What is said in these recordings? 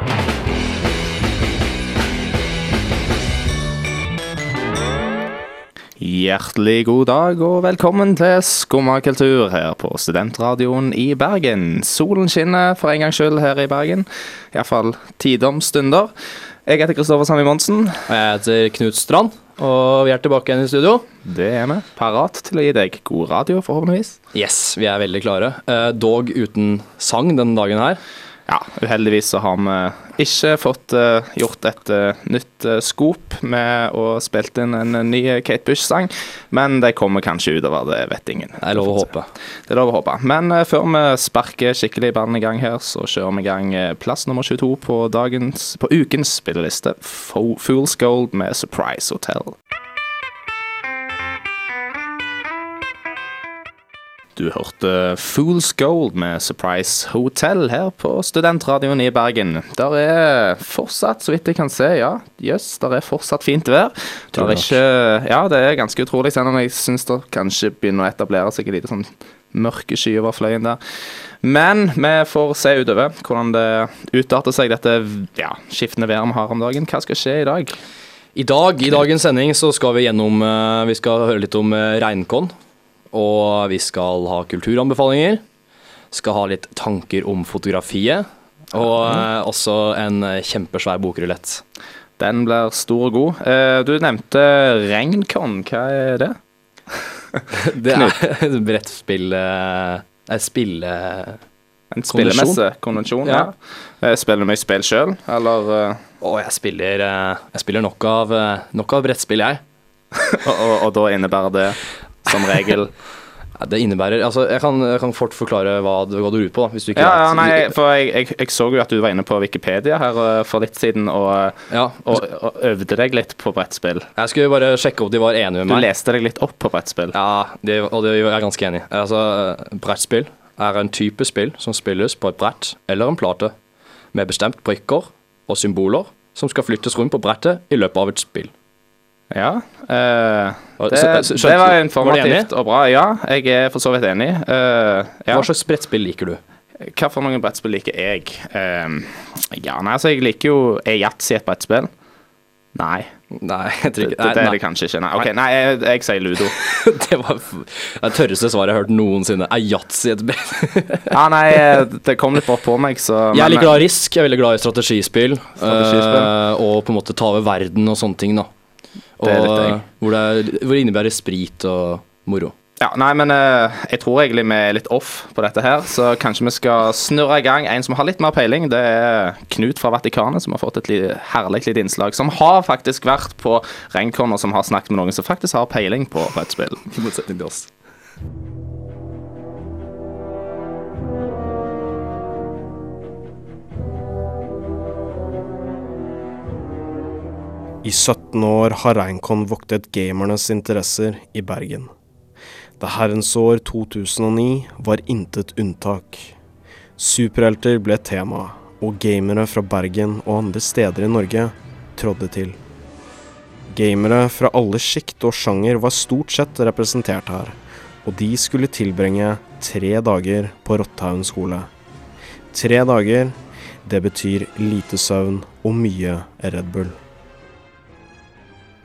Hjertelig god dag og velkommen til Skummakultur her på Studentradioen i Bergen. Solen skinner for en gangs skyld her i Bergen. Iallfall tidom om stunder. Jeg heter Kristoffer Sami Monsen. Og Jeg heter Knut Strand, og vi er tilbake igjen i studio. Det er vi. Parat til å gi deg god radio, forhåpentligvis. Yes, vi er veldig klare. Eh, dog uten sang denne dagen her. Ja, uheldigvis så har vi ikke fått eh, gjort et eh, nytt uh, skop med å spilt inn en ny Kate Bush-sang, men det kommer kanskje utover, det vet ingen. Det er lov å håpe. Det er lov å håpe. Men eh, før vi sparker skikkelig ballen i gang her, så kjører vi i gang eh, plass nummer 22 på, dagens, på ukens spilleliste. Fool's Gold med Surprise Hotel. Du hørte Fool's Gold med Surprise Hotel her på Studentradioen i Bergen. Der er fortsatt, så vidt jeg kan se, ja, jøss, der er fortsatt fint vær. Der er ikke, ja, det er ganske utrolig, selv om jeg syns det kanskje begynner å etablere seg en liten sånn mørke sky over fløyen der. Men vi får se utover hvordan det utarter seg, dette ja, skiftende været vi har om dagen. Hva skal skje i dag? I dag, i dagens sending, så skal vi gjennom eh, Vi skal høre litt om eh, Reinkon. Og vi skal ha kulturanbefalinger. Skal ha litt tanker om fotografiet. Og eh, også en eh, kjempesvær bokrulett. Den blir stor og god. Eh, du nevnte Regnkon, hva er det? Det er et brettspill eh, Et spille... En spillemesse? Konvensjon? Ja. Eh, Spiller du mye spill sjøl, eller eh, Og jeg spiller, eh, jeg spiller nok av, eh, nok av brettspill, jeg. og, og, og da innebærer det som regel Det innebærer Altså, jeg kan, jeg kan fort forklare hva, du- hva ut på, da, hvis du ikke Ja, ja nei, for jeg, jeg, jeg så jo at du var inne på Wikipedia her eh, for litt siden og, Ja, og, og øvde deg litt på brettspill. jeg skulle bare sjekke om de var enige Du med meg. leste deg litt opp på brettspill. Ja, det, og det er jeg ganske enig i. Altså, brettspill er en type spill som spilles på et brett eller en plate, med bestemt brikker og symboler som skal flyttes rundt på brettet i løpet av et spill. Ja. eh, det, det var informativt og bra. Ja, jeg er for så vidt enig. Eh, ja. Hva slags brettspill liker du? Hva for noen brettspill liker jeg? Eh, ja, nei, altså, jeg liker jo Er yatzy et brettspill? Nei, Nei, jeg tror det, Nei, det, det er det kanskje ikke. Nei, okay, nei jeg, jeg sier ludo. det var det tørreste svaret jeg har hørt noensinne. Er yatzy et brett? Ja, nei, eh, det kom litt bort på meg, så Jeg er veldig litt glad i risk, jeg er veldig glad i strategispill. Strategispill. Uh, og på en måte ta over verden og sånne ting, da. Og, Det hvor, det hvor det innebærer sprit og moro. Ja, nei, men eh, jeg tror egentlig vi er litt off på dette her, så kanskje vi skal snurre i gang en som har litt mer peiling. Det er Knut fra Vatikanet, som har fått et li herlig lite innslag. Som har faktisk vært på Reinkon, og som har snakket med noen som faktisk har peiling på brettspill. I motsetning til oss. I 17 år har Reinkon voktet gamernes interesser i Bergen. Det herrens år 2009 var intet unntak. Superhelter ble tema, og gamere fra Bergen og andre steder i Norge trådde til. Gamere fra alle sjikt og sjanger var stort sett representert her, og de skulle tilbringe tre dager på Rotthaugen skole. Tre dager, det betyr lite søvn og mye Red Bull.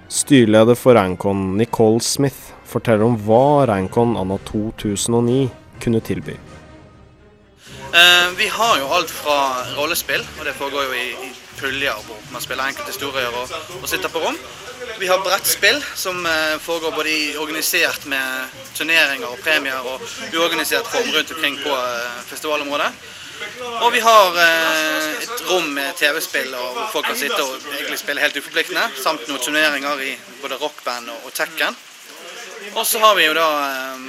Styreleder for Reinkon, Nicole Smith, forteller om hva Reinkon anno 2009 kunne tilby. Eh, vi har jo alt fra rollespill, og det foregår jo i, i puljer hvor man spiller enkelte historier og, og sitter på rom. Vi har brettspill som eh, foregår både i, organisert med turneringer og premier og uorganisert form rundt omkring på eh, festivalområdet. Og vi har eh, et rom med TV-spill hvor folk kan sitte og egentlig spille helt uforpliktende, samt noen turneringer i både rockband og, Tekken. Og så har vi jo da eh,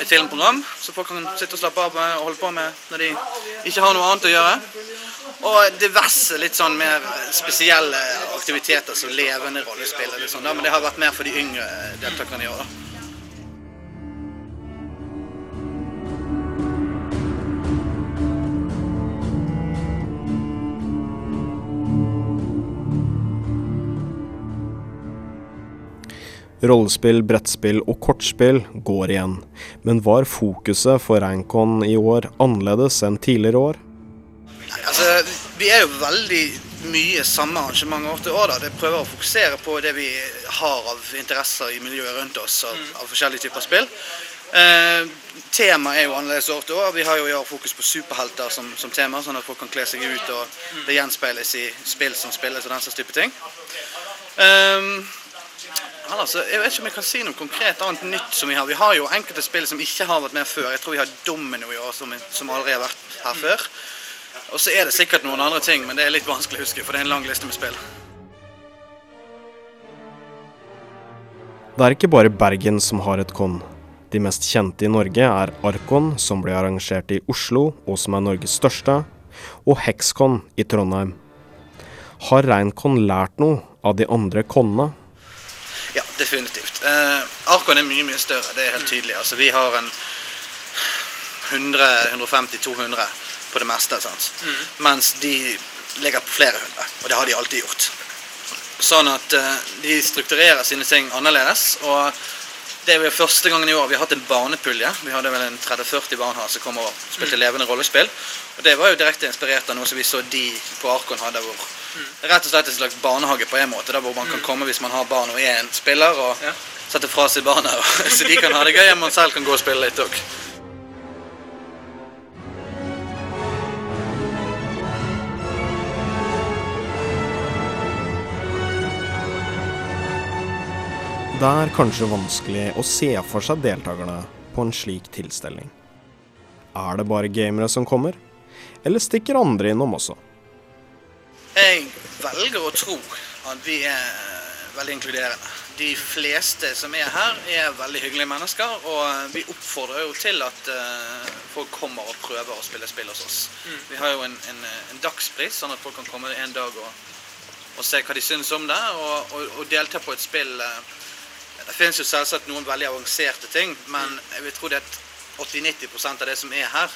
et filmprogram som folk kan sitte og slappe av med og holde på med når de ikke har noe annet å gjøre. Og diverse litt sånn mer spesielle aktiviteter som levende rollespill. Sånn, men det har vært mer for de yngre deltakerne i år. da. Rollespill, brettspill og kortspill går igjen, men var fokuset for Reinkon i år annerledes enn tidligere år? Altså, vi er jo veldig mye samme arrangement år til år. da. Det prøver å fokusere på det vi har av interesser i miljøet rundt oss av, av forskjellige typer spill. Eh, Temaet er jo annerledes år til år. Vi har jo i år fokus på superhelter som, som tema, sånn at folk kan kle seg ut og det gjenspeiles i spill som spilles og den slags type ting. Eh, Altså, jeg vet ikke om jeg kan si noe konkret annet nytt som vi har. Vi har jo enkelte spill som ikke har vært med før. Jeg tror vi har Domino i år som, som aldri har vært her før. Og så er det sikkert noen andre ting, men det er litt vanskelig å huske, for det er en lang liste med spill. Det er ikke bare Bergen som har et kon. De mest kjente i Norge er Arkon, som ble arrangert i Oslo, og som er Norges største, og Hexcon i Trondheim. Har Reinkon lært noe av de andre konnene? Ja, definitivt. Eh, Arkon er mye, mye større, det er helt tydelig. Altså, vi har en 100-150-200 på det meste, sant? mens de ligger på flere hundre. Og det har de alltid gjort. Sånn at eh, de strukturerer sine ting annerledes. og det er vel første gangen i år vi har hatt en barnepulje. Vi hadde vel en 30-40 barn her som kom og spilte levende rollespill. Og Det var jo direkte inspirert av noe som vi så de på Arkon hadde. hvor Rett og slett en slags barnehage på en måte, der hvor man kan komme hvis man har barn og er en spiller, og sette fra seg barna, så de kan ha det gøy, og man selv kan gå og spille litt òg. Det er kanskje vanskelig å se for seg deltakerne på en slik tilstelning. Er det bare gamere som kommer, eller stikker andre innom også? Jeg velger å tro at vi er veldig inkluderende. De fleste som er her, er veldig hyggelige mennesker, og vi oppfordrer jo til at eh, folk kommer og prøver å spille spill hos oss. Vi har jo en, en, en dagspris, sånn at folk kan komme en dag og, og se hva de syns om det, og, og, og delta på et spill. Det finnes jo selvsagt noen veldig avanserte ting, men jeg vil tro det at 80-90% av det som er her,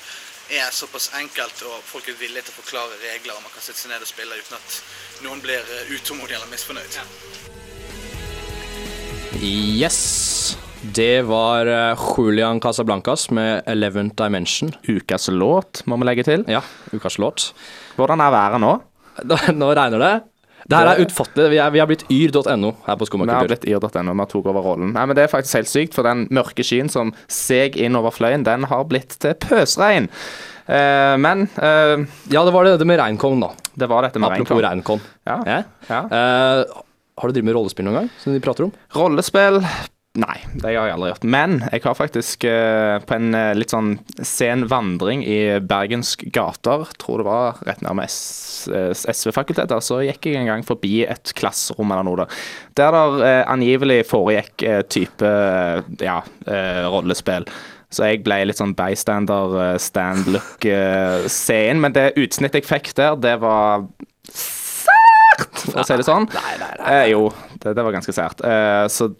er såpass enkelt, og folk er villige til å forklare regler, og man kan sitte seg ned og spille uten at noen blir eh, utålmodig eller misfornøyd. Yes. Det var eh, Julian Casablancas med 11th Dimension. Ukas låt, må vi legge til. Ja, ukas låt. Hvordan er været nå? Nå regner det. Det her er utfattelig. Vi er, vi er blitt yr.no her på Vi har blitt yr.no, vi tok over rollen. Nei, men Det er faktisk helt sykt, for den mørke skyen som seg inn over fløyen, den har blitt til pøsregn. Uh, men uh, Ja, det var det, det med Reinkon, da. det var dette med Apropos. Reinkon. Ja. Ja. Ja. Eh, har du drevet med rollespill noen gang, som de prater om? Rollespill Nei, det har jeg aldri gjort. Men jeg har faktisk eh, på en eh, litt sånn sen vandring i Bergens gater, tror det var rett nærme SV-fakultetet, så gikk jeg en gang forbi et klasserom eller noe der. Der der eh, angivelig foregikk eh, type eh, ja, eh, rollespill. Så jeg ble litt sånn bystander, eh, stand-look-scenen. men det utsnittet jeg fikk der, det var sært, for å si det sånn. Nei, nei, nei. jo, det, det var ganske sært. Uh, så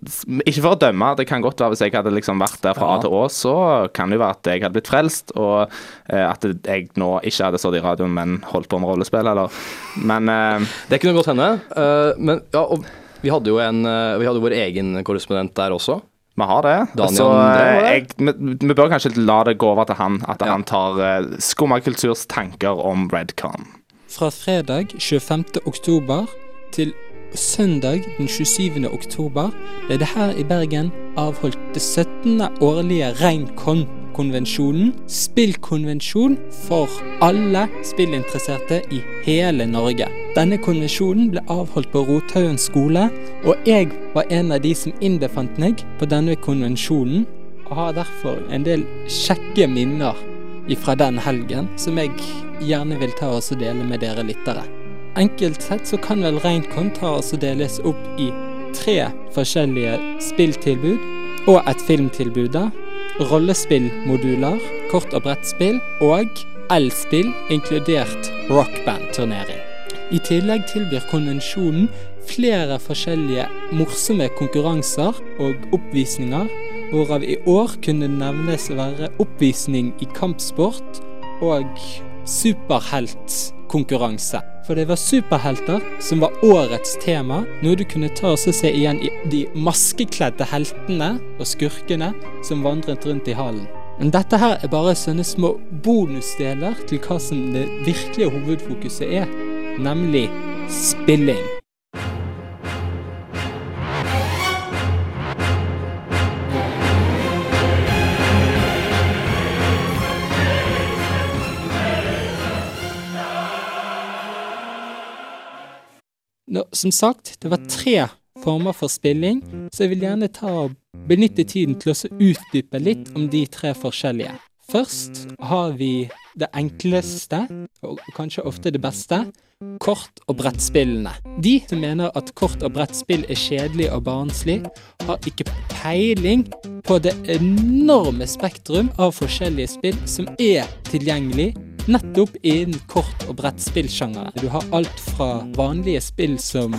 ikke for å dømme, det kan godt være hvis jeg hadde liksom vært der fra Ja. A til Å, så kan det jo være at jeg hadde blitt frelst, og uh, at jeg nå ikke hadde stått i radioen, men holdt på med rollespill, eller Men uh, Det kunne godt hende. eh, men ja, og vi hadde jo en Vi hadde jo vår egen korrespondent der også. vi har det. Daniel så jeg, vi, vi bør kanskje la det gå over til han, at Ja. han tar uh, Skummakulturs tanker om Redcon. Fra fredag 25. oktober til søndag den 27. oktober ble det her i Bergen avholdt det 17. årlige Reinkon-konvensjonen. Spillkonvensjon for alle spillinteresserte i hele Norge. Denne konvensjonen ble avholdt på Rothaugen skole, og jeg var en av de som innbefant meg på denne konvensjonen, og har derfor en del kjekke minner fra den helgen som jeg gjerne vil ta og dele med dere lyttere. Enkelt sett så kan vel Reinkon ta oss deles opp i tre forskjellige spilltilbud og et filmtilbud. da. Rollespillmoduler, kort- og brettspill og elspill, inkludert rockband-turnering. I tillegg tilbyr konvensjonen flere forskjellige morsomme konkurranser og oppvisninger, hvorav i år kunne nevnes å være oppvisning i kampsport og superheltkonkurranse. For det var superhelter som var årets tema, noe du kunne ta og se igjen i de maskekledde heltene og skurkene som vandret rundt i hallen. Men dette her er bare sånne små bonusdeler til hva som det virkelige hovedfokuset er, nemlig spilling. Nå, som sagt, det var tre former for spilling, så jeg vil gjerne ta og benytte tiden til å utdype litt om de tre forskjellige. Først har vi det enkleste, og kanskje ofte det beste, kort- og brettspillene. De som mener at kort- og brettspill er kjedelig og barnslig, har ikke peiling på det enorme spektrum av forskjellige spill som er tilgjengelig nettopp innen kort- og brettspillsjangeren. Du har alt fra vanlige spill som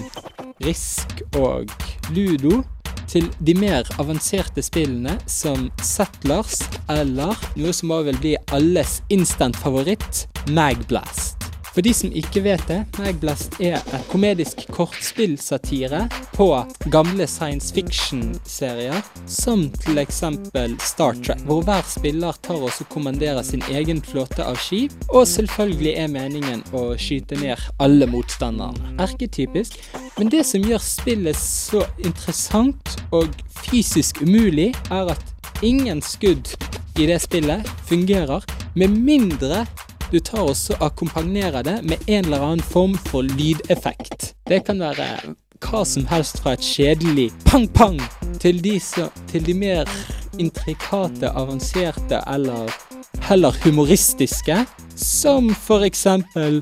Risk og Ludo, til de mer avanserte spillene som Settlers, eller noe som også vil bli alles instant favoritt, Magblast. For de som ikke vet det, Magblast er et komedisk kortspillsatire på gamle science fiction-serier, som eksempel Star Trek, hvor hver spiller tar og kommanderer sin egen flåte av skip, og selvfølgelig er meningen å skyte ned alle motstanderne. Erketypisk. Men det som gjør spillet så interessant og fysisk umulig, er at ingen skudd i det spillet fungerer, med mindre du tar også akkompagnerer det med en eller annen form for lydeffekt. Det kan være hva som helst fra et kjedelig pang-pang til, til de mer intrikate, avanserte eller heller humoristiske, som for eksempel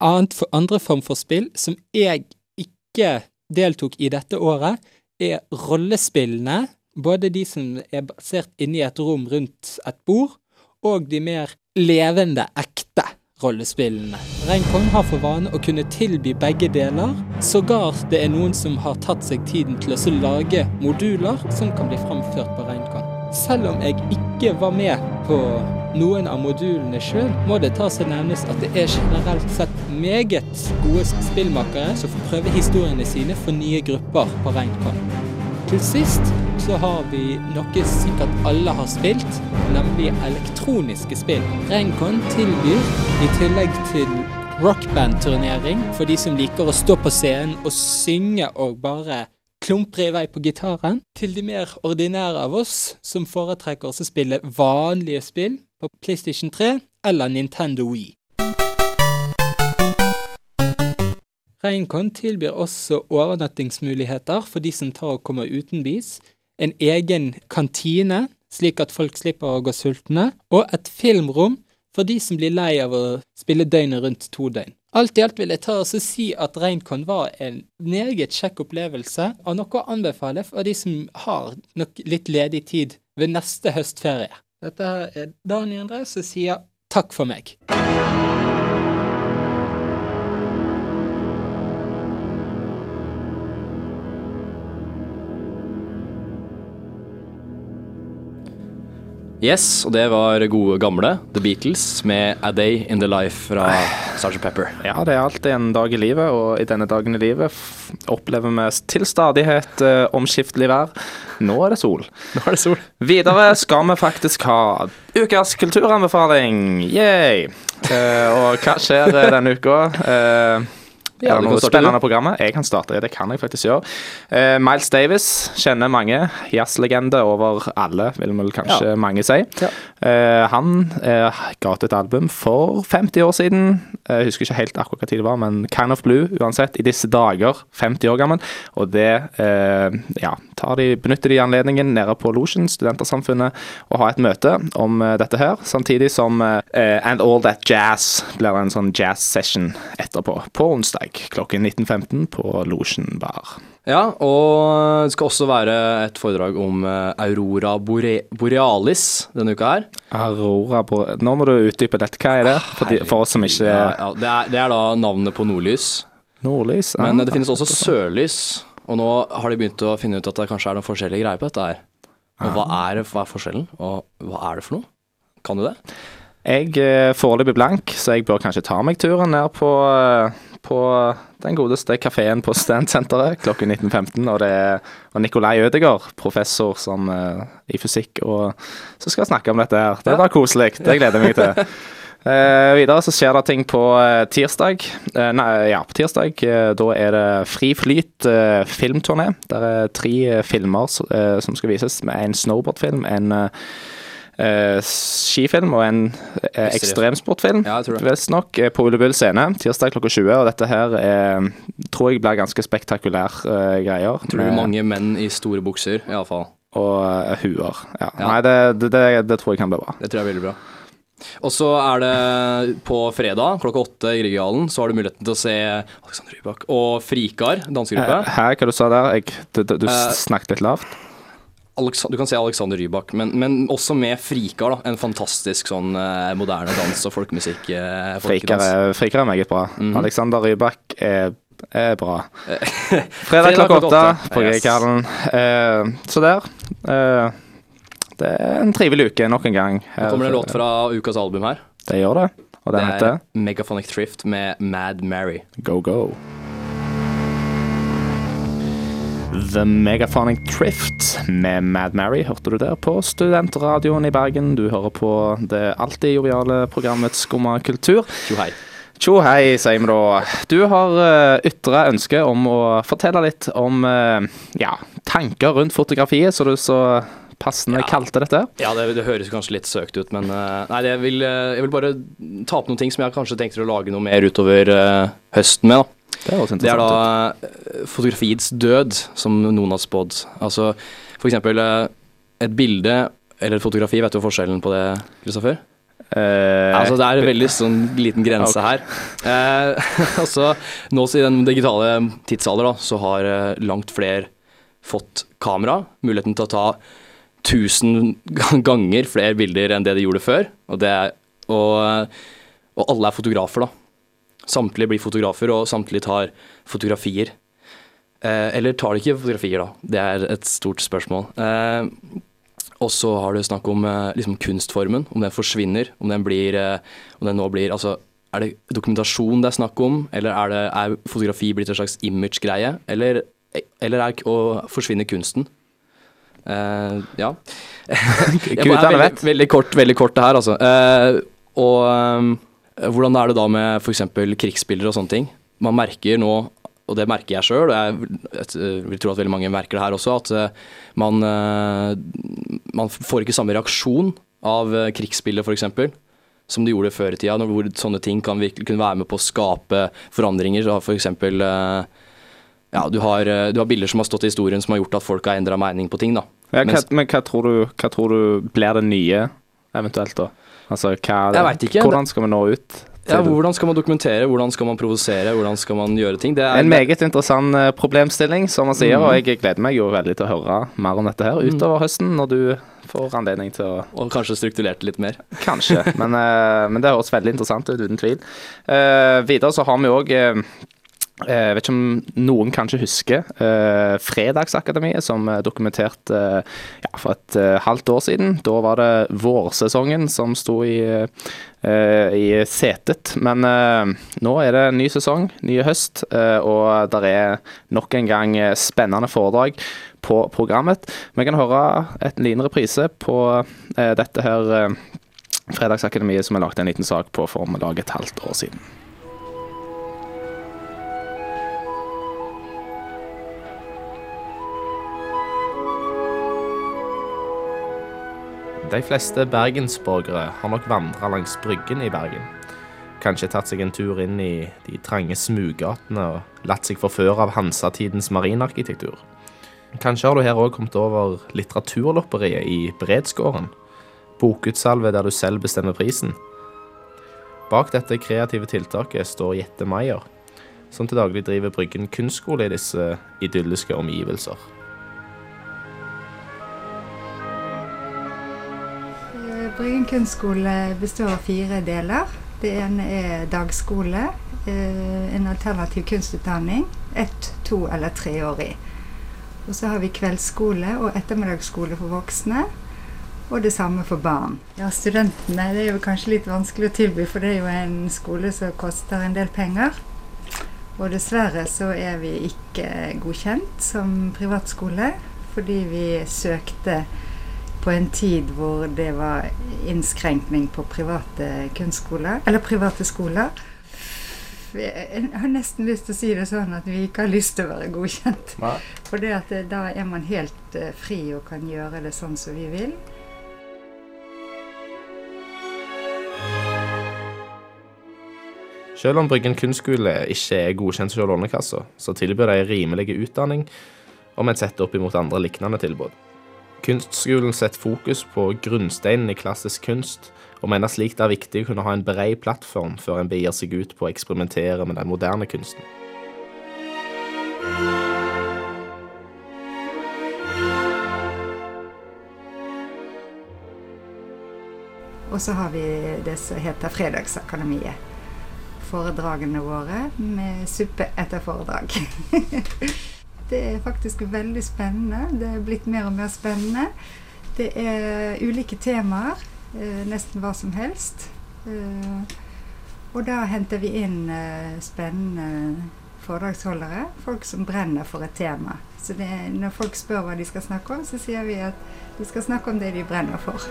for, andre form for spill som jeg ikke deltok i dette året, er rollespillene. Både de som er basert inni et rom rundt et bord, og de mer levende, ekte rollespillene. Reinkong har for vane å kunne tilby begge deler. Sågar det er noen som har tatt seg tiden til å lage moduler som kan bli framført på Reinkong. Selv om jeg ikke var med på noen av modulene sjøl, må det tas og nevnes at det er generelt sett meget gode spillmakere som får prøve historiene sine for nye grupper på Reinkong. Til sist så har vi noe sikkert alle har spilt, nemlig elektroniske spill. Reinkon tilbyr, i tillegg til rockband-turnering for de som liker å stå på scenen og synge og bare klumpre i vei på gitaren, til de mer ordinære av oss som foretrekker å spille vanlige spill på PlayStation 3 eller Nintendo Wii. Reinkon tilbyr også overnattingsmuligheter for de som tar og kommer utenbys, en egen kantine, slik at folk slipper å gå sultne, og et filmrom for de som blir lei av å spille døgnet rundt to døgn. Alt i alt vil jeg ta og si at Reinkon var en meget kjekk opplevelse, og noe å anbefale for de som har nok litt ledig tid ved neste høstferie. Dette er Daniel André som sier takk for meg. Yes, og det var gode gamle The Beatles med A Day In The Life fra Sgt. Pepper. Ja, det er alltid en dag i livet, og i denne dagen i livet opplever vi til stadighet uh, omskiftelig vær. Nå er det sol. Nå er det sol. Videre skal vi faktisk ha ukas kulturanbefaling. Yay! Uh, og hva skjer eh, denne uka? Eh, Ja, er det noe spennende programmet? Jeg kan starte, det kan jeg faktisk gjøre. Uh, Miles Davis kjenner mange. Jazzlegende over alle, vil vel kanskje mange si. Ja. Uh, han uh, ga ut et album for 50 år siden. Jeg husker ikke helt akkurat hva tid det var, men Kind of Blue uansett. I disse dager, 50 år gammel. Og det ja, de, benytter de anledningen nede på Lotion, Studentersamfunnet, å ha et møte om dette her. Samtidig som And All That Jazz blir en sånn jazz session etterpå, på onsdag klokken 19.15 på Losjen bar. Ja, og det skal også være et foredrag om eh, Aurora Bore Borealis denne uka her. Aurora borealis Nå må du utdype dette. Hva er det? For, de, for oss som ikke Ja, ja, det, er, det er da navnet på nordlys. Nordlys? Ja. Men ah, det finnes også sørlys, og nå har de begynt å finne ut at det kanskje er noen forskjellige greier på dette her. Og hva er, hva er forskjellen, og hva er det for noe? Kan du det? Jeg er foreløpig blank, så jeg bør kanskje ta meg turen ned på, eh, på den godeste kafeen på Standsenteret klokken 19.15. Og det er Nikolai Ødegaard, professor som, eh, i fysikk, og som skal snakke om dette her. Det blir koselig. Det gleder jeg meg til. Eh, videre så skjer det ting på eh, tirsdag. Eh, nei, ja, på tirsdag. eh, da er det Fri Flyt eh, filmturné. Der er tre filmer som skal vises. Med en snowboardfilm, en eh, eh, skifilm og en eh, ekstremsportfilm. Ja. Visstnok eh, på Ulebull scene tirsdag klokka 20. Og dette her er, tror jeg blir ganske spektakulære eh, greier. Tror du mange menn i store bukser, iallfall. Og uh, huer. Ja. Ja. Nei, det, det, det, det tror jeg kan bli bra. Det tror jeg er veldig bra. Og så er det på fredag klokka åtte i Grieghallen, så har du muligheten til å se Alexander Rybak og Frikar, dansegruppe. Hæ, hva du sa der? Jeg, du, du, Eh, snakket litt lavt? Alex du kan si Alexander Rybak, men, men også med Frikar, da. En fantastisk sånn eh, moderne dans- og folkemusikk. Eh, Frikar er, Frikar er meget bra. Mhm. Alexander Rybak er, er bra. Fredag klokka åtte på. Grieghallen. Eh, så der. Eh, det er en trivelig uke nok en gang. Nå kommer det en låt fra ukas album her. Det gjør det. Og den det heter er Megaphonic Thrift med Mad Mary. Go Go. The Megaphonic Trift med Mad Mary hørte du der på Studentradioen i Bergen. Du hører på det alltid joviale programmet Skumma kultur. Tjo hei, sier vi da. Du har uh, ytra ønske om å fortelle litt om eh, ja, tanker rundt fotografiet, så du så passende Ja. kalte dette. Ja, det, det høres kanskje litt søkt ut, men uh, nei, jeg vil, uh, jeg vil bare ta opp noen ting som jeg kanskje tenkte å lage noe mer utover uh, høsten med. da. Det høres Det er da eh, fotografiets død, som noen har spådd. Altså for eksempel eh, et bilde eller et fotografi, vet du forskjellen på det, Kristoffer? Eh, Altså, det er en veldig sånn liten grense her. Eh, altså, nå i den digitale tidsalder, da, så har eh, langt flere fått kamera. Muligheten til å ta tusen ganger flere bilder enn det de gjorde før. Og, det er, og, og alle er fotografer, da. Samtlige blir fotografer, og samtlige tar fotografier. Eh, eller tar de ikke fotografier, da? Det er et stort spørsmål. Eh, og så har du snakk om eh, liksom kunstformen, om den forsvinner, om den blir eh, Om den nå blir Altså, er det dokumentasjon det er snakk om, eller er, det, er fotografi blitt en slags image-greie, eller, eller er å forsvinne kunsten? Uh, ja. Jeg jeg, er veldig, veldig kort, veldig kort det her, altså. Uh, og eh, hvordan er det da med f.eks. krigsbilder og sånne ting? Man merker nå, og det merker jeg sjøl, og jeg, jeg vil tro at veldig mange merker det her også, at eh, man, eh, man får ikke samme reaksjon av eh, krigsbilder f.eks. som de gjorde før i tida, hvor sånne ting kan virkelig kunne være med på å skape forandringer. Så eksempel Ja, du har, eh, du har bilder som har stått i historien som har gjort at folk har endra mening på ting. da. Ja, hva, men hva tror, du, hva tror du blir det nye, eventuelt, da? Altså, ikke. Hvordan skal vi nå ut? Ja. Hvordan skal man dokumentere, hvordan skal man provosere, hvordan skal man gjøre ting? Det er En meget interessant eh, problemstilling, som man sier, mm. og jeg gleder meg jo veldig til å høre mer om dette her utover høsten, når du får anledning til å Og kanskje strukturert litt mer. Kanskje, men, eh, men det høres veldig interessant ut, uten tvil. Uh, videre så har vi òg jeg vet ikke om noen kanskje husker eh, Fredagsakademiet, som eh, dokumenterte eh, ja, for et eh, halvt år siden. Da var det vårsesongen som sto i, eh, i setet. Men eh, nå er det ny sesong, ny høst, eh, og det er nok en gang eh, spennende foredrag på programmet. Vi kan høre et liten reprise på eh, dette her eh, Fredagsakademiet som er lagd en liten sak på for et halvt år siden. De fleste bergensborgere har nok vandra langs Bryggen i Bergen. Kanskje tatt seg en tur inn i de trange smuggatene og latt seg forføre av hansatidens marinarkitektur. Kanskje har du her òg kommet over litteraturlopperiet i Bredsgården. Bokutsalvet der du selv bestemmer prisen. Bak dette kreative tiltaket står Jette Maier. som til daglig driver Bryggen kunstskole i disse idylliske omgivelser. Bryggen kunstskole består av fire deler. Det ene er dagskole. eh, En alternativ kunstutdanning. Ett, to eller treårig. Og så har vi kveldsskole og ettermiddagsskole for voksne. Og det samme for barn. Ja, Studentene det er jo kanskje litt vanskelig å tilby, for det er jo en skole som koster en del penger. Og dessverre så er vi ikke godkjent som privatskole, fordi vi søkte på en tid hvor det var innskrenkning på private kunstskoler, eller private skoler. Jeg har nesten lyst til å si det sånn at vi ikke har lyst til å være godkjent. For det at da er man helt eh, fri og kan gjøre det sånn som vi vil. Selv om Bryggen kunstskole ikke er godkjent hos Lånekassa, så tilbyr de rimelig utdanning om en setter opp imot andre lignende tilbud. Kunstskolen setter fokus på grunnsteinen i klassisk kunst, og mener slik det er viktig å kunne ha en bred plattform før en begir seg ut på å eksperimentere med den moderne kunsten. Og så har vi det som heter Fredagsakademiet. Foredragene våre med suppe etter foredrag. det er faktisk veldig spennende. Det er blitt mer og mer spennende. Det er ulike temaer. eh, Nesten hva som helst. Eh, Og da henter vi inn eh, spennende foredragsholdere. Folk som brenner for et tema. Så det, når folk spør hva de skal snakke om, så sier vi at de skal snakke om det de brenner for.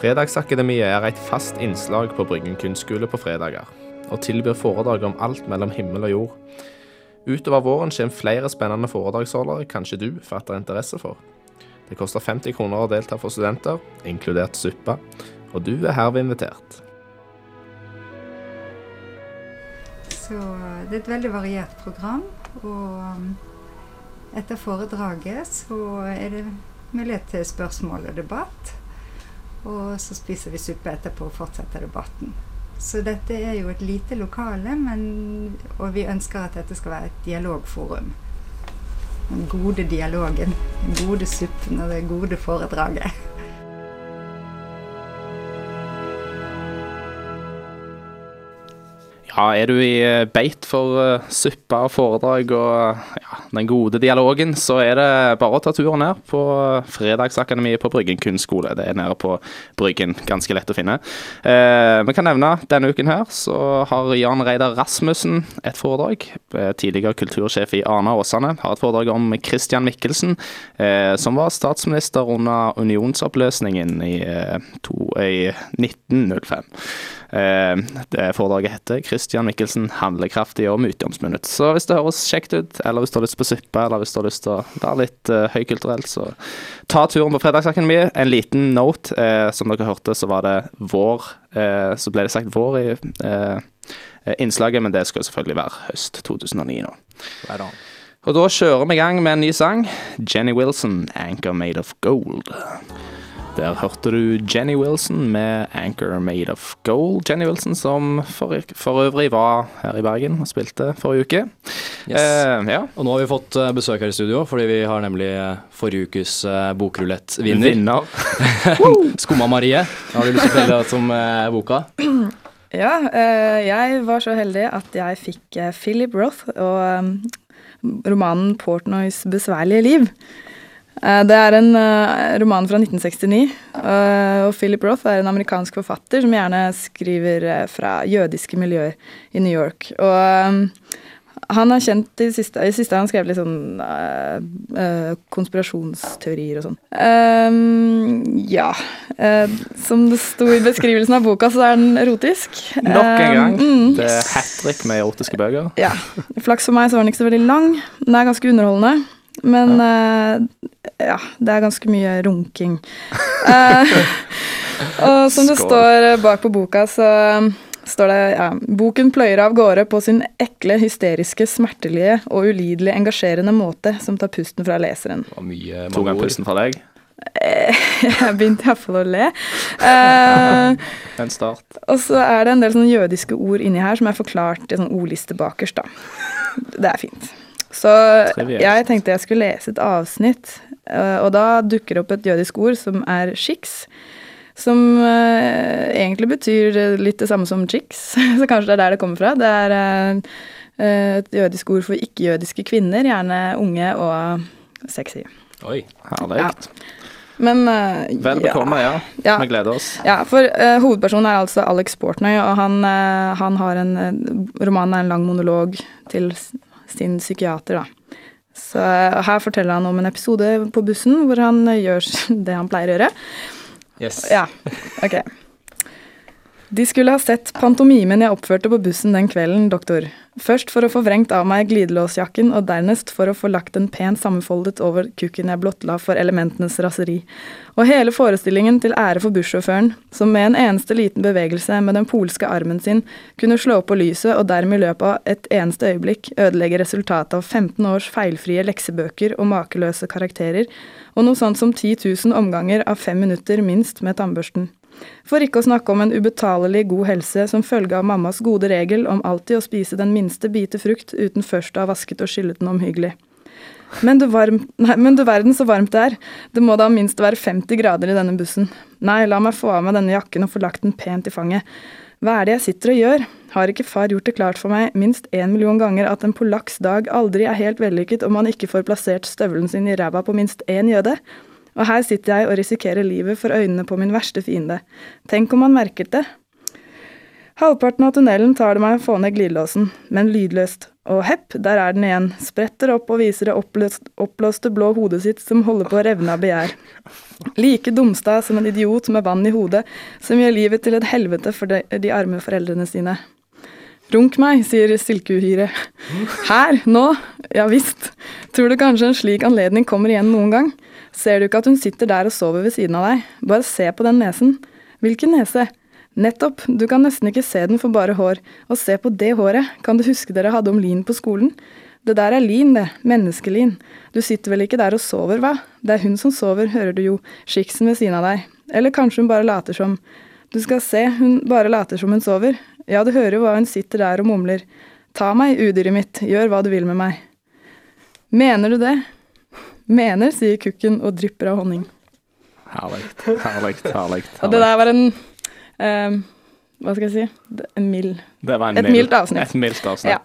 Fredagsakademiet er et fast innslag på Bryggen kunstskole på fredager, og tilbyr foredrag om alt mellom himmel og jord. Utover våren kommer flere spennende foredragsholdere kanskje du fatter interesse for. Det koster 50 kroner å delta for studenter, inkludert suppe, og du er herved invitert. Så det er et veldig variert program. Og um, etter foredraget så er det mulighet til spørsmål og debatt. Og så spiser vi suppe etterpå og fortsetter debatten. Så dette er jo et lite lokale, men, og vi ønsker at dette skal være et dialogforum. Den gode dialogen, den gode suppen og det gode foredraget. Ja, er du i eh, beit for eh, suppe og foredrag og ja, den gode dialogen, så er det bare å ta turen ned på Fredagsakademiet på Bryggen kunstskole. Det er nede på Bryggen, ganske lett å finne. Eh, Vi kan nevne denne uken her så har Jan Reidar Rasmussen et foredrag. Eh, Tidligere kultursjef i Arna Åsane har et foredrag om Christian Michelsen, eh, som var statsminister under unionsoppløsningen i, eh, to, i 1905. Eh, det foredraget heter 'Christian Michelsen handlekraftig og myteomspunnet'. Så hvis det høres kjekt ut, eller hvis du har lyst på suppe, eller hvis du har lyst til å være litt uh, høykulturell, så ta turen på Fredagsakademiet. En liten note. Eh, som dere hørte, så var det vår eh, Så ble det sagt vår i eh, innslaget, men det skal selvfølgelig være høst 2009 nå. Og da kjører vi i gang med en ny sang. Jenny Wilson, 'Anchor Made of Gold'. Der hørte du Jenny Wilson med 'Anchor Made of Gold'. Jenny Wilson som for, for øvrig var her i Bergen og spilte forrige uke. Yes. Eh, ja. Og nå har vi fått eh, besøk her i studio, fordi vi har nemlig eh, forrige ukes eh, bokrulett-vinner. Vinner. Skumma Marie. Har du lyst til å fortelle oss om boka? Ja, eh, jeg var så heldig at jeg fikk Philip Roth og romanen 'Portnoys besværlige liv'. Eh, Det er en eh, roman fra 1969, eh, og Philip Roth er en amerikansk forfatter som gjerne skriver fra jødiske miljøer i New York. Og han er kjent i det siste, i siste han skrevet litt sånn konspirasjonsteorier og sånn. Ja. som det sto i beskrivelsen av boka, så er den erotisk. Nok en gang. Mm. Det er hat trick med erotiske bøker. Ja. Flaks for meg så var den ikke så veldig lang. Den er ganske underholdende. Men eh, ja, det er ganske mye runking. uh, og som det Skål. står eh, bak på boka, så um, står det ja, Boken pløyer av gårde på sin ekle, hysteriske, smertelige og ulidelig engasjerende måte som tar pusten fra leseren. Det var mye Tok han ord. pusten fra deg? Jeg begynte iallfall å le. Uh, En start. og så er det en del sånne jødiske ord inni her som er forklart i sånn ordliste bakerst, da. Det er fint. Så Trivielt. jeg tenkte jeg skulle lese et avsnitt, eh, og da dukker det opp et jødisk ord som er shiks. Som eh, egentlig betyr litt det samme som chicks, så kanskje det er der det kommer fra. Det er eh, et jødisk ord for ikke-jødiske kvinner, gjerne unge og sexy. Oi. Herlig. Ja. Men uh, Vel bekomme, ja. Ja. Vi gleder oss. Ja, for uh, hovedpersonen er altså Alex Portnoy, og han, uh, han har en eh, Romanen er en lang monolog til sin psykiater, da. Så eh, her forteller han om en episode på bussen hvor han eh, gjør det han pleier å gjøre. Yes. Ja, ok. De skulle ha sett pantomimen jeg oppførte på bussen den kvelden, doktor. Først for å få vrengt av meg glidelåsjakken, og dernest for å få lagt den pent sammenfoldet over kukken jeg blottla for elementenes raseri. Og hele forestillingen til ære for bussjåføren, som med en eneste liten bevegelse med den polske armen sin kunne slå på lyset og dermed i løpet av et eneste øyeblikk ødelegge resultatet av 15 års feilfrie leksebøker og makeløse karakterer, og noe sånt som 10 000 omganger av fem minutter minst med tannbørsten. For ikke å snakke om en ubetalelig god helse som følge av mammas gode regel om alltid å spise den minste bite frukt uten først å ha vasket og skyllet den omhyggelig. Men du, varm, nei, men du verden så varmt det er. Det må da minst være 50 grader i denne bussen. Nei, la meg få av meg denne jakken og få lagt den pent i fanget. Hva er det jeg sitter og gjør? Har ikke far gjort det klart for meg minst én million ganger at en polakks dag aldri er helt vellykket om man ikke får plassert støvelen sin i ræva på minst én jøde? Og her sitter jeg og risikerer livet for øynene på min verste fiende. Tenk om han merket det. Halvparten av tunnelen tar det meg å få ned glidelåsen, men lydløst. Og hepp, der er den igjen. Spretter opp og viser det oppløst, oppblåste blå hodet sitt som holder på å revne av begjær. Like dumsta som en idiot med vann i hodet, som gjør livet til et helvete for de, de arme foreldrene sine. Runk meg, sier silkeuhyret. Her? Nå? Ja visst. Tror du kanskje en slik anledning kommer igjen noen gang? Ser du ikke at hun sitter der og sover ved siden av deg? Bare se på den nesen. Hvilken nese? Nettopp, du kan nesten ikke se den for bare hår. Og se på det håret, kan du huske dere hadde om lin på skolen? Det der er lin, det. Menneskelin. Du sitter vel ikke der og sover, hva? Det er hun som sover, hører du jo. Skiksen ved siden av deg. Eller kanskje hun bare later som. Du skal se, hun bare later som hun sover. Ja, du hører jo hva hun sitter der og mumler. Ta meg, udyret mitt, gjør hva du vil med meg. Mener du det? Mener, sier kukken og drypper av honning. Herlig. Herlig. herlig, Og det der var en eh, Hva skal jeg si? En mild Det var en Et mildt avsnitt. Et mildt avsnitt. Ja.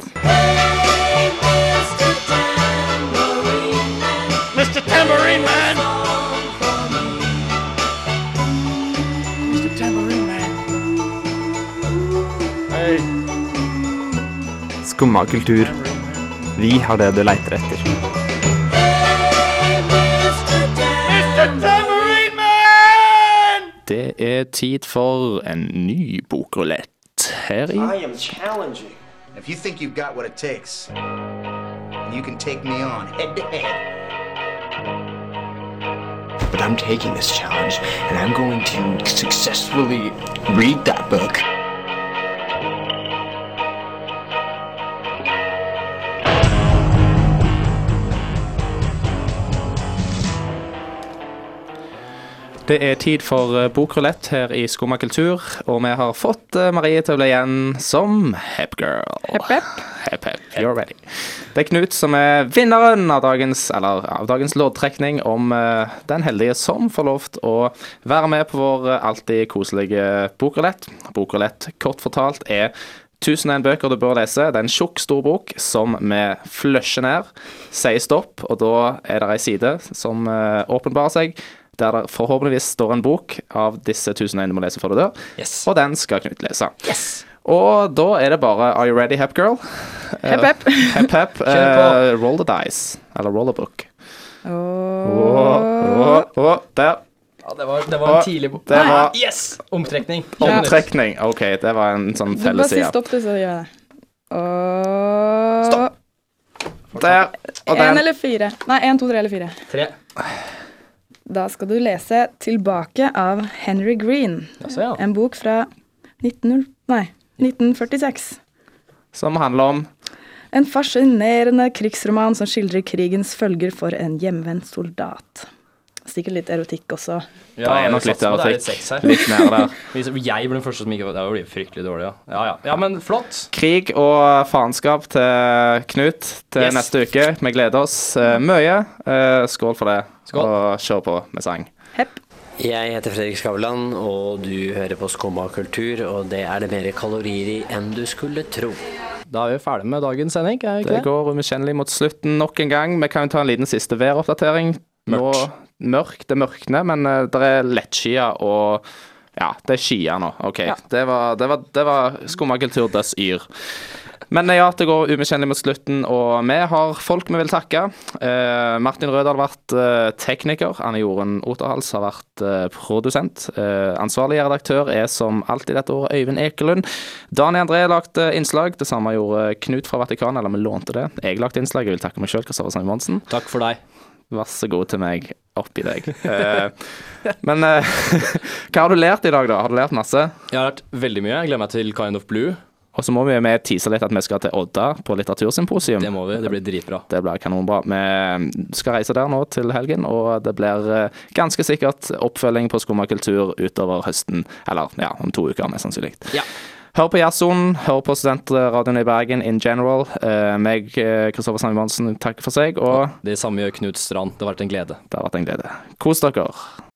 Mr. Tambourine Man! Mr. Tambourine Man. Hey. Skumma kultur. Vi har det du leiter etter. Er tid for en ny bokrulett her i I am challenging. If you think you've got what it takes, and you can take me on head to head. But I'm taking this challenge, and I'm going to successfully read that book. Det er tid for eh, bokrulett her i Skumma kultur, og vi har fått eh, Marie til å bli igjen som Hepgirl. Hepp, hepp. Hepp, hepp. you're ready. Det er Knut som er vinneren av dagens, eller, av dagens loddtrekning om uh, den heldige som får lov til å være med på vår alltid koselige bokrulett. Bokrulett, kort fortalt, er 1001 bøker du bør lese. Det er en tjukk, stor bok som vi flusher ned, sier stopp, og da er det ei side som uh, åpenbarer seg, der det forhåpentligvis står en bok av disse 1001 du må lese før du dør, og den skal Knut lese. Og da er det bare Are you ready, Hepgirl? Hepp, hepp. Hepp, hepp. Kjør på. Eh, roll the dice. Eller roll a book. Oh. Oh, oh, åh, der. Ja, det var, det var en tidlig bok. det var- Ah, Yes! Omtrekning. Omtrekning. OK, det var en sånn Du bare si stopp, du, så gjør jeg det. Og Stopp. Der. Og den. Én eller fire? Nei, én, to, tre eller fire. Tre. Da skal du lese 'Tilbake' av Henry Green. Altså, ja. En bok fra 1900, nei, 1946. Som handler om En fascinerende krigsroman som skildrer krigens følger for en hjemvendt soldat. sikkert litt erotikk også. Det er nok litt er erotikk. sex. Litt mer der. Hvis jeg blir den første som ikke Det blir fryktelig dårlig, ja. Ja, ja. ja men flott. Krig og faenskap til Knut til Yes. neste uke. Vi gleder oss eh, mye. Eh, skål for det, Skål. og kjør på med sang. Jeg heter Fredrik Skavlan, og du hører på Skumma kultur, og det er det mer kalorier i enn du skulle tro. Da er vi ferdig med dagens sending, er vi ikke Det det? går umiskjennelig mot slutten nok en gang. Vi kan jo ta en liten siste væroppdatering. Nå, mørkt. Det mørkner, men uh, det er lettskia og Ja, det er skia nå. OK. Det var, det var, det var skummakultur døds yr. Men eh, ja, det går umiskjennelig mot slutten, og vi har folk vi vil takke. Eh, Martin Rød har vært eh, tekniker. Anne Jorunn Oterhals har vært eh, produsent. Eh, ansvarlig redaktør er som alltid dette året Øyvind Ekelund. Dani André lagde innslag. Det samme gjorde Knut fra Vatikanet, eller vi lånte det. Jeg lagde innslag. Jeg vil takke meg sjøl, Kristoffer Monsen. Takk for deg. Vær så god til meg oppi deg. Eh, men eh, hva har du lært i dag, da? Har du lært masse? Jeg har lært veldig mye. Jeg gleder meg til Kind of Blue. Og så må vi med tease litt at vi skal til Odda på litteratursymposium. Det må vi. Det blir dritbra. Det blir kanonbra. Vi skal reise der nå til helgen, og det blir eh, ganske sikkert oppfølging på Skumma kultur utover høsten. Eller ja, om to uker, mest sannsynlig. Ja. Hør på Jazzsonen, hør på Studentradioen i Bergen in general. Uh, meg, eh, Kristoffer Sandvig takker for seg, og Det samme gjør Knut Strand. Det har vært en glede. det har vært en glede. Kos dere.